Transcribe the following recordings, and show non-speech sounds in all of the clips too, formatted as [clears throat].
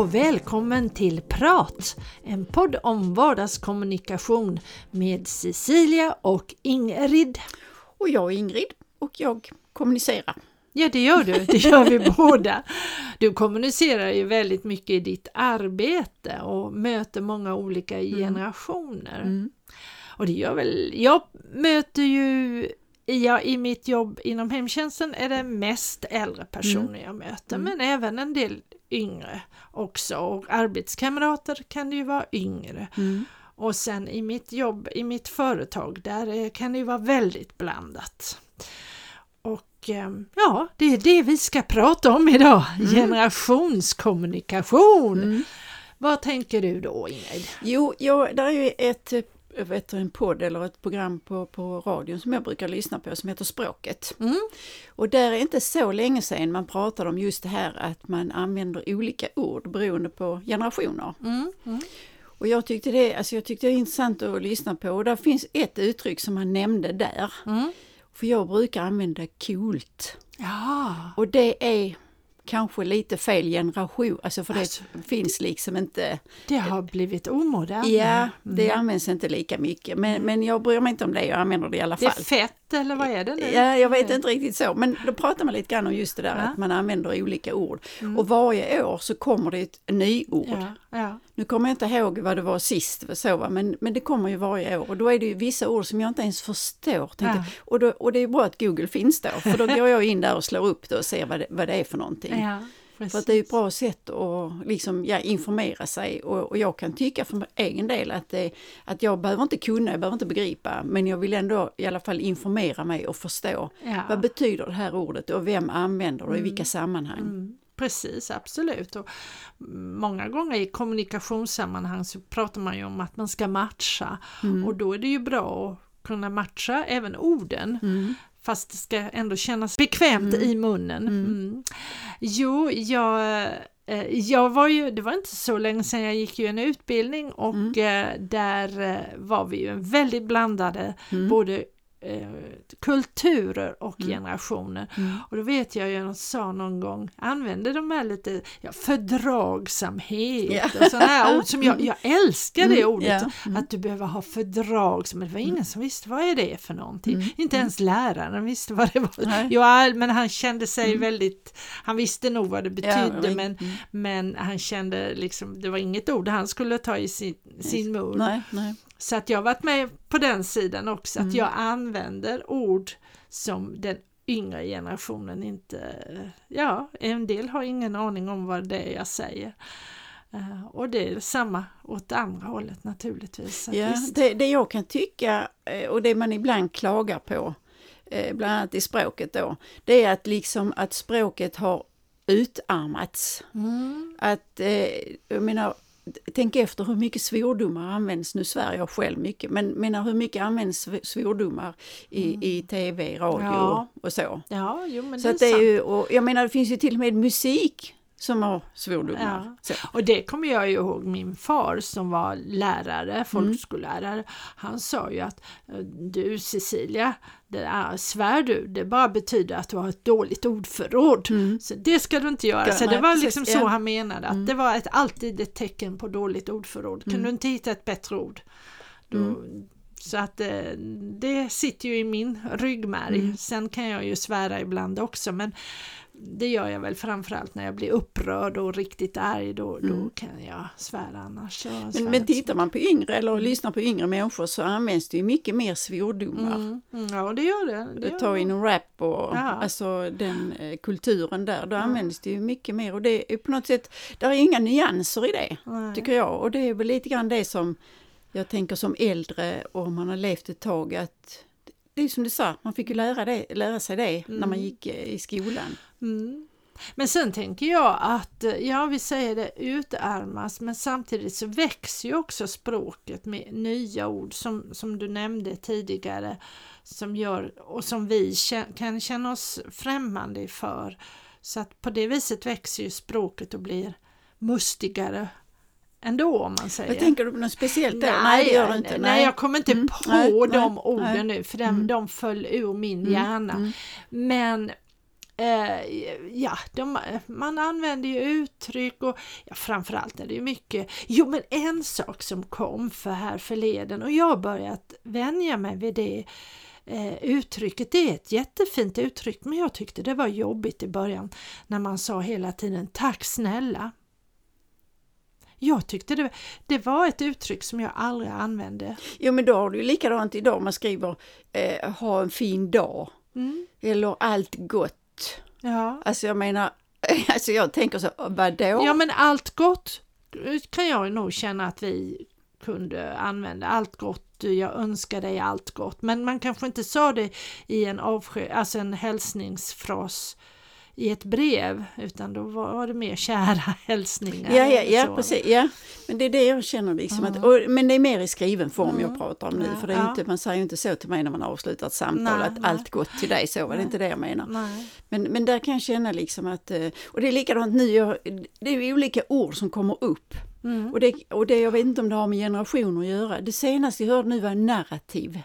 och välkommen till Prat! En podd om vardagskommunikation med Cecilia och Ingrid. Och jag är Ingrid och jag kommunicerar. Ja, det gör du. Det gör vi båda. Du kommunicerar ju väldigt mycket i ditt arbete och möter många olika generationer. Mm. Och det gör väl, jag möter ju Ja, I mitt jobb inom hemtjänsten är det mest äldre personer mm. jag möter, mm. men även en del yngre också. Och arbetskamrater kan det ju vara yngre. Mm. Och sen i mitt jobb, i mitt företag, där kan det ju vara väldigt blandat. Och ehm, ja, det är det vi ska prata om idag, mm. generationskommunikation. Mm. Vad tänker du då Ingrid? Jo, ja, det är ju ett vet, en podd eller ett program på, på radion som jag brukar lyssna på som heter Språket. Mm. Och där är inte så länge sedan man pratade om just det här att man använder olika ord beroende på generationer. Mm. Mm. Och jag tyckte, det, alltså jag tyckte det var intressant att lyssna på och där finns ett uttryck som man nämnde där. Mm. För jag brukar använda coolt. Ja. Och det är kanske lite fel generation, alltså för alltså, det finns liksom inte... Det har blivit omodernt. Ja, mm. det används inte lika mycket. Men, men jag bryr mig inte om det, jag använder det i alla fall. Det är fett eller vad är det nu? Ja, jag vet inte riktigt så. Men då pratar man lite grann om just det där ja. att man använder olika ord. Mm. Och varje år så kommer det ett nyord. Ja, ja. Nu kommer jag inte ihåg vad det var sist, så, va? Men, men det kommer ju varje år och då är det ju vissa ord som jag inte ens förstår. Ja. Och, då, och det är bra att Google finns då, för då [laughs] går jag in där och slår upp det och ser vad det, vad det är för någonting. Precis. För att det är ett bra sätt att liksom, ja, informera sig och, och, jag kan tycka för egen del att, det, att jag behöver inte kunna, jag behöver inte begripa, men jag vill ändå i alla fall informera mig och förstå ja. vad betyder det här ordet och vem använder det och i vilka mm. sammanhang. Mm. Precis, absolut. Och många gånger i kommunikationssammanhang så pratar man ju om att man ska matcha mm. och då är det ju bra att kunna matcha även orden. Mm. Fast det ska ändå kännas bekvämt mm. i munnen. Mm. mm. Jo, jag, eh, jag var ju, det var inte så länge sedan jag gick ju en utbildning och mm. Eh, där eh, var vi ju väldigt blandade, mm. både eh, kulturer och mm. generationer. Mm. Och då vet jag ju, de sa någon gång, använde de här lite ja, fördragsamhet yeah. och sådana ord som jag, jag älskar det mm. ordet, yeah. mm. att du behöver ha fördragsamhet. Det var ingen som visste vad är det för någonting. Mm. Inte ens läraren visste vad det var. Ja, men han kände sig mm. väldigt, han visste nog vad det betydde ja, men, men han kände liksom, det var inget ord han skulle ta i sin, sin mun. Nej, nej. Så att jag har varit med på den sidan också, mm. att jag använder ord som den yngre generationen inte, ja, en del har ingen aning om vad det är jag säger. Uh, och det är samma åt andra hållet naturligtvis. Ja, det, det jag kan tycka eh, och det man ibland klagar på, eh, bland annat i språket då, det är att liksom att språket har utarmats. Mm. Att, jag menar, tänk efter hur mycket svordomar används, nu svär jag själv mycket, men menar hur mycket används svordomar i, mm. i tv, radio ja. och så. Ja, jo, men så det, är är ju, och jag menar det finns ju till och med musik som har svordomar. Ja. Och det kommer jag ihåg min far som var lärare, mm. folkskollärare. Mm. Han sa ju att du Cecilia, det är, svär du, det bara betyder att du har ett dåligt ordförråd. Mm. Så det ska du inte göra. Så det var liksom så han menade, att mm. det var ett, alltid ett tecken på dåligt ordförråd. Kan mm. du inte hitta ett bättre ord, då, mm. Så att eh, det sitter ju i min ryggmärg. Sen kan jag ju svära ibland också men det gör jag väl framförallt när jag blir upprörd och riktigt arg, då, mm. då kan jag svära annars. Men, men tittar man på yngre eller mm. lyssnar på yngre människor så används det ju mycket mer svordomar. Mm. Mm, ja det gör det. det Ta inom rap och ja. alltså den eh, kulturen där, då används det ju mycket mer och det är på något sätt, där är inga nyanser i det, Nej. tycker jag. Och det är väl lite grann det som jag tänker som äldre och man har levt ett tag att det är som du sa, man fick ju lära, det, lära sig det mm. när man mm. gick eh, i skolan. Mm. Men sen tänker jag att, eh, ja vi säger det utarmas, men samtidigt så växer ju också språket med nya ord som, som du nämnde tidigare, som gör, och som vi kan känna oss främmande för. Så att på det viset växer ju språket och blir mustigare ändå om man säger. Jag tänker du på något speciellt där? Nej, det gör du inte. Nej, nej jag kommer inte mm. på nej, de nej, orden nej. nu för de, mm. de föll ur min mm. hjärna. Mm. Men eh, ja, de, man använder ju uttryck och ja, framförallt är det ju mycket. Jo, men en sak som kom för här förleden och jag har börjat vänja mig vid det eh, uttrycket. Det är ett jättefint uttryck men jag tyckte det var jobbigt i början när man sa hela tiden tack snälla. Jag tyckte det, det var ett uttryck som jag aldrig använde. Jo men då har du ju likadant idag, man skriver eh, ha en fin dag. Mm. Eller allt gott. Ja. Alltså jag menar, [laughs] alltså jag tänker så, vadå? Ja men allt gott kan jag nog känna att vi kunde använda. Allt gott, jag önskar dig allt gott. Men man kanske inte sa det i en avsked, alltså en hälsningsfras i ett brev utan då var det mer kära [laughs] hälsningar. Ja, ja, ja precis. Ja. Men det är det jag känner liksom. Mm. Att, och, men det är mer i skriven form mm. jag pratar om nu. Ja, för det är ja. inte, man säger ju inte så till mig när man avslutar ett samtal nej, att nej. allt gott till dig, så var det inte det jag menar. Men, men där kan jag känna liksom att, eh, och det är likadant nu, jag, det är olika ord som kommer upp. Mm. Och, det, och det, jag vet inte om det har med generationer att göra. Det senaste jag hörde nu var narrativ.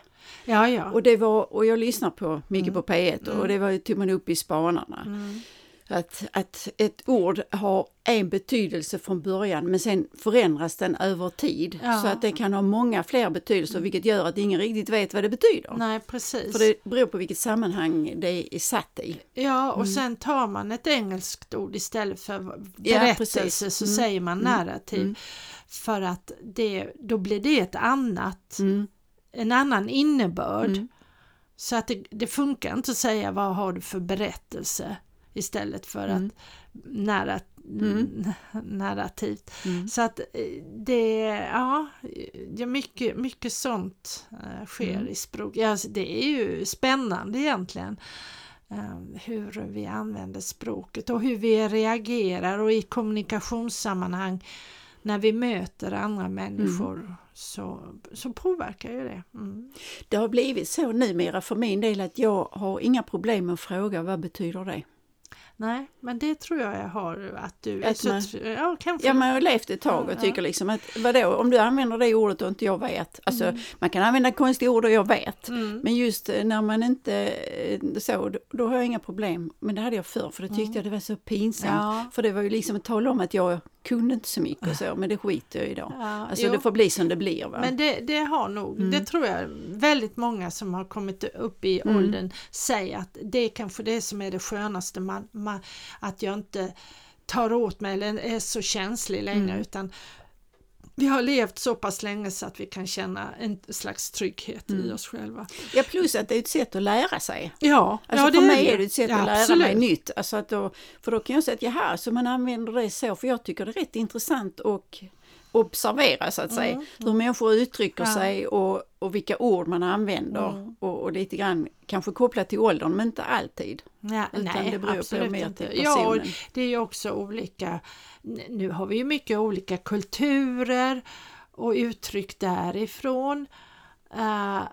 Ja, ja. Och, det var, och jag lyssnar på mycket mm. på P1 och mm. det var, tog man upp i Spanarna. Mm. Att, att ett ord har en betydelse från början men sen förändras den över tid. Ja. Så att det kan ha många fler betydelser vilket gör att ingen riktigt vet vad det betyder. Nej precis. För det beror på vilket sammanhang det är satt i. Ja och mm. sen tar man ett engelskt ord istället för berättelse ja, så mm. säger man mm. narrativ. Mm. För att det, då blir det ett annat mm en annan innebörd. Mm. Så att det, det, funkar inte att säga vad har du för berättelse istället för mm. att nära, mm. [laughs] narrativt. Mm. Så att eh, det, ja, ja mycket, mycket sånt uh, sker mm. i språk. Ja, alltså, det är ju spännande egentligen uh, hur vi använder språket och hur vi reagerar och i kommunikationssammanhang när vi möter andra människor mm. Så, så påverkar ju det. Mm. Det har blivit så numera för min del att jag har inga problem med att fråga vad betyder det? Nej, men det tror jag jag har att du... Att man, ja, kanske. ja, man har levt ett tag och tycker liksom att vadå, om du använder det ordet och inte jag vet. Alltså, mm. man kan använda konstiga ord och jag vet. Mm. Men just eh, när man inte eh, så, då, då, har jag inga problem. Men det hade jag förr, för det tyckte mm. jag det var så pinsamt. Ja. För det var ju liksom att tala om att jag kunde inte så mycket och så, men det skiter jag i då. Ja, alltså jo. det får bli som det blir. Va? Men det, det har nog, mm. det tror jag väldigt många som har kommit upp i mm. åldern säger att det är kanske det som är det skönaste, man, man, att jag inte tar åt mig eller är så känslig längre mm. utan vi har levt så pass länge så att vi kan känna en slags trygghet mm. i oss själva. Ja, plus att det är ett sätt att lära sig. Ja, alltså ja, för mig är det ett sätt ja, att lära absolut. mig nytt. Alltså att då, för då kan jag säga att jaha, så man använder det så, för jag tycker det är rätt intressant och observera så att säga, mm, hur människor uttrycker ja. sig och, och vilka ord man använder mm. och, och, lite grann kanske kopplat till åldern men inte alltid. Ja, utan nej, det beror absolut på mer inte. till personen. Ja, det är ju också olika, nu har vi ju mycket olika kulturer och uttryck därifrån. Uh,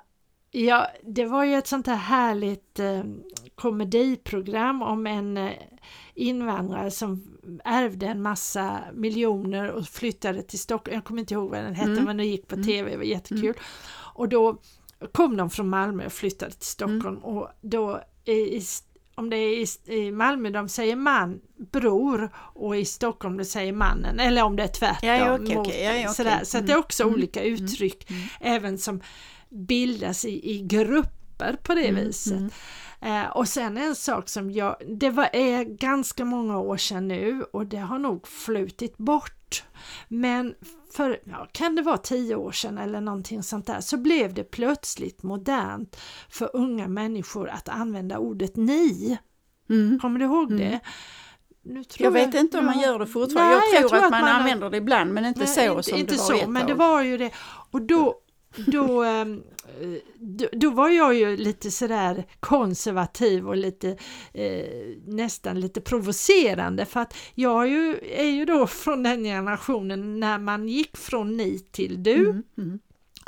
ja, det var ju ett sånt här härligt uh, komediprogram om en uh, invandrare som ärvde en massa miljoner och flyttade till Stockholm. Jag kommer inte ihåg vad den hette mm. men den gick på mm. tv, det var jättekul. Mm. Och då kom de från Malmö och flyttade till Stockholm mm. och då i, om det är i, Malmö de säger man, bror och i Stockholm de säger mannen eller om det är tvärtom. Ja, okay, mot, okay, ja, sådär. Så det är också mm. olika mm. uttryck även som bildas i, i grupper på det viset. Eh, och sen en sak som jag, det var, är ganska många år sedan nu och det har nog flutit bort. Men för, ja, kan det vara tio år sedan eller någonting sånt där, så blev det plötsligt modernt för unga människor att använda ordet ni. Mm. Kommer du ihåg mm. det? jag vet inte om man gör det fortfarande. Nej, jag, tror jag, tror att, att man, man använder det ibland men inte nej, så inte, som inte det var så, ett men det var ju det. Och då, då, ehm, då, då, var jag ju lite sådär konservativ och lite eh, nästan lite provocerande för att jag är ju, är ju då från den generationen när man gick från ni till du. Mm, mm.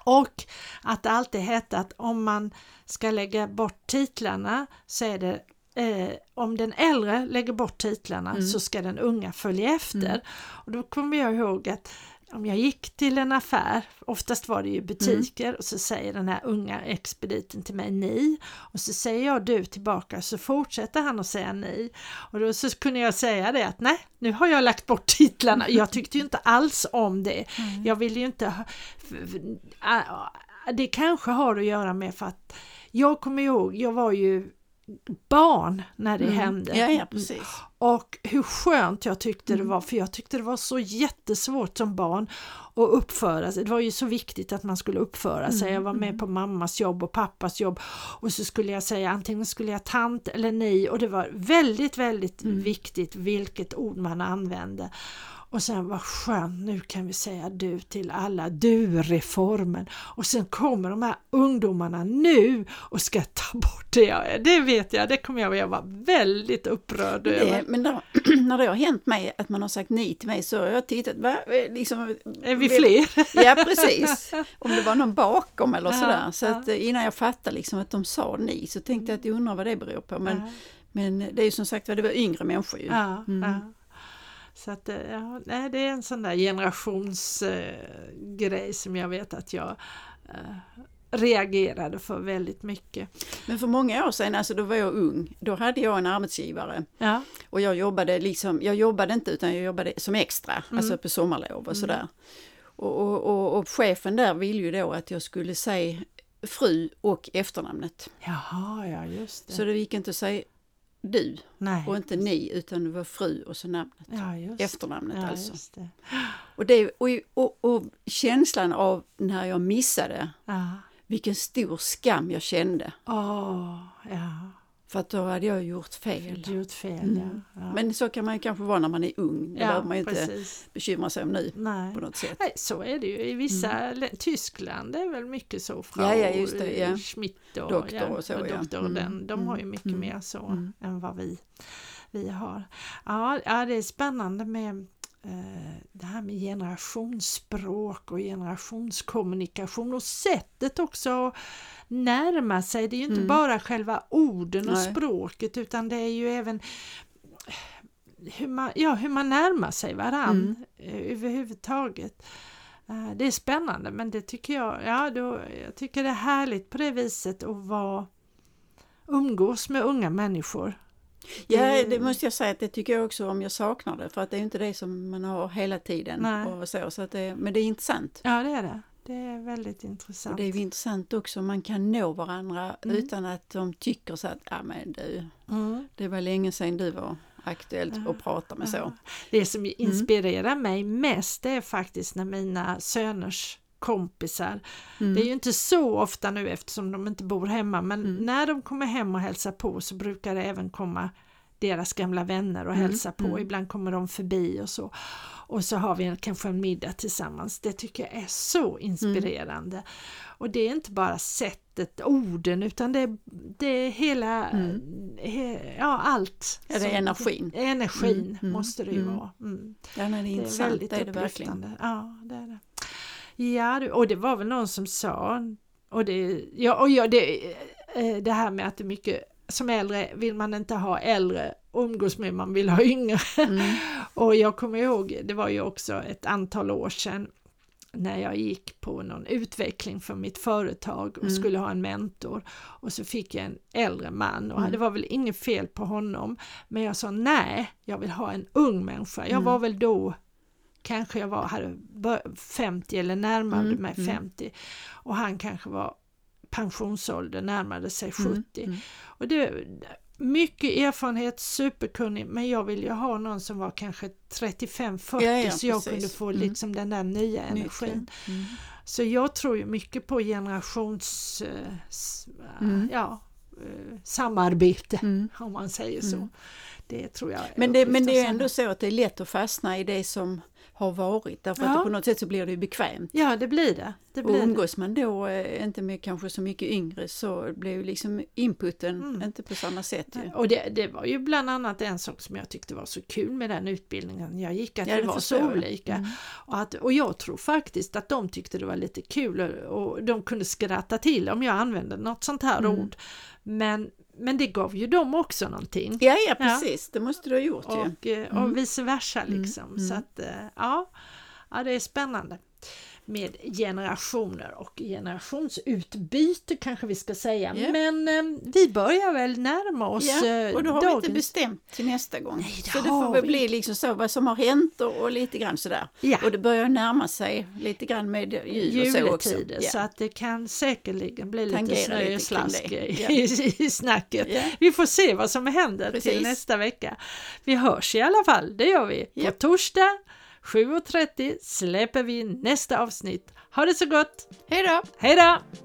Och att det alltid hette att om man ska lägga bort titlarna så är det eh, om den äldre lägger bort titlarna mm. så ska den unga följa efter. Mm. Och då kommer jag ihåg att om jag gick till en affär, oftast var det ju butiker, mm. och så säger den här unga expediten till mig ni och så säger jag du tillbaka så fortsätter han att säga ni och då så kunde jag säga det att nej, nu har jag lagt bort titlarna. Jag tyckte ju inte alls om det. [laughs] Mm. Jag vill ju inte det kanske har att göra med för att jag kommer ihåg, jag var ju barn när det mm. hände. Ja, ja, precis. Och hur skönt jag tyckte mm. det var, för jag tyckte det var så jättesvårt som barn att uppföra sig. Det var ju så viktigt att man skulle uppföra sig. Mm. Jag var med mm. på mammas jobb och pappas jobb och så skulle jag säga antingen skulle jag tant eller ni och det var väldigt, väldigt mm. viktigt vilket ord man använde. Och sen vad skönt, nu kan vi säga du till alla, du-reformen. Och sen kommer de här ungdomarna nu och ska ta bort det. Det vet jag, det kommer jag att vara väldigt upprörd det, över. Men när, [clears throat] när det har hänt mig att man har sagt nej till mig så har jag tittat, va? Liksom, är vi fler? Ja precis, om det var någon bakom eller ja, sådär. Så att eh, innan jag fattade liksom att de sa nej så tänkte jag att jag undrar vad det beror på. Men, ja. men det är ju som sagt det var yngre människor ju. Ja, mm. Så att, eh, ja, det är en sån där generationsgrej eh, som jag vet att jag eh, reagerade för väldigt mycket. Men för många år sedan, alltså då var jag ung, då hade jag en arbetsgivare. Ja. Och jag jobbade liksom, jag jobbade inte utan jag jobbade som extra, mm. alltså på sommarlov och mm. sådär. Och, och, och, och, chefen där ville ju då att jag skulle säga fru och efternamnet. Jaha, ja just det. Så det gick inte att säga du Nej, och inte ni utan det var fru och så namnet. Ja, Efternamnet ja, alltså. Det. Och, det, och, och, och, känslan av när jag missade, ja. vilken stor skam jag kände. Oh, ja. För att då hade jag gjort fel. Gjort fel mm. ja. Men så kan man ju kanske vara när man är ung. Det ja, behöver man ju inte bekymra sig om nu Nej. på något sätt. Nej, så är det ju. I vissa, mm. Tyskland är väl mycket så. Frau ja, ja, just det, ja. Schmidt och, doktor ja, och så. Och doktor, mm. den, de har ju mycket mm. mer så mm. än vad vi, vi har. Ja, ja, det är spännande med det här med generationsspråk och generationskommunikation och sättet också att närma sig. Det är ju inte mm. bara själva orden och Nej. språket utan det är ju även hur man, ja, hur man närmar sig varann mm. överhuvudtaget. Eh, det är spännande men det tycker jag, ja då, jag tycker det är härligt på det viset att vara umgås med unga människor Ja, det måste jag säga att det tycker jag också om jag saknar det för att det är inte det som man har hela tiden. Och så, så att det, men det är intressant. Ja, det är det. Det är väldigt intressant. Och det är intressant också, man kan nå varandra mm. utan att de tycker så att, ja men du, mm. det var länge sedan du var aktuellt ja. och prata med ja. så. Det som mm. inspirerar mm. mig mest är faktiskt när mina söners kompisar. Mm. Det är ju inte så ofta nu eftersom de inte bor hemma men mm. när de kommer hem och hälsar på så brukar det även komma deras gamla vänner och mm. hälsa på. Mm. Ibland kommer de förbi och så. Och så har vi kanske en middag tillsammans. Det tycker jag är så inspirerande. Mm. Och det är inte bara sättet, orden, utan det, är, det är hela, mm. he, ja allt. Ja, det är energin. Energin mm. mm måste det ju mm. vara. Mm. Ja, det är, det är väldigt det är det verkligen. Ja, det är det. Ja, och det var väl någon som sa, och det, ja, och ja, det, eh, det här med att det är mycket, som äldre vill man inte ha äldre umgås med, man vill ha yngre. Mm. [laughs] och jag kommer ihåg, det var ju också ett antal år sedan när jag gick på någon utveckling för mitt företag och mm. skulle ha en mentor och så fick jag en äldre man och mm. det var väl inget fel på honom men jag sa nej, jag vill ha en ung människa. Jag mm. var väl då kanske jag var, hade 50 eller närmade mm, mig 50 mm. och han kanske var pensionsålder, närmade sig 70. Mm, mm, och det, mycket erfarenhet, superkunnig, men jag ville ju ha någon som var kanske 35-40 ja, ja, så jag precis. kunde få mm. liksom den där nya energin. Mm. Så jag tror ju mycket på generations mm. ja, eh, samarbete mm. om man säger så. Det tror jag Men det, men det är ändå så att det är lätt att fastna i det som har varit. Därför ja. att på något sätt så blir det bekvämt. Ja det blir det. det blir och umgås man då eh, inte med kanske så mycket yngre så blir ju liksom inputen mm. inte på samma sätt. Ju. Och det, det, var ju bland annat en sak som jag tyckte var så kul med den utbildningen jag gick, att ja, det, var så olika. Mm. Och, att, och jag tror faktiskt att de tyckte det var lite kul och, och de kunde skratta till om jag använde något sånt här mm. ord. Men, men det gav ju dem också någonting. Ja, ja precis, ja. det måste du ha gjort och, ju. Eh, mm. Och vice versa liksom. Mm. Så att, eh, ja. Ja, det är spännande med generationer och generationsutbyte kanske vi ska säga. Yeah. Men eh, vi börjar väl närma oss yeah. Och då har dagens... vi inte bestämt till nästa gång. Nej, det så det får väl vi. bli liksom så vad som har hänt och, och lite grann sådär. Ja. Och det börjar närma sig lite grann med jul och så också. Yeah. Så att det kan säkerligen bli lite snö och slask i, [laughs] i snacket. Vi får se vad som händer Precis. till nästa vecka. Vi hörs i alla fall, det gör vi på torsdag 7.30 släpper vi nästa avsnitt. Ha det så gott! Hej då! Hej då!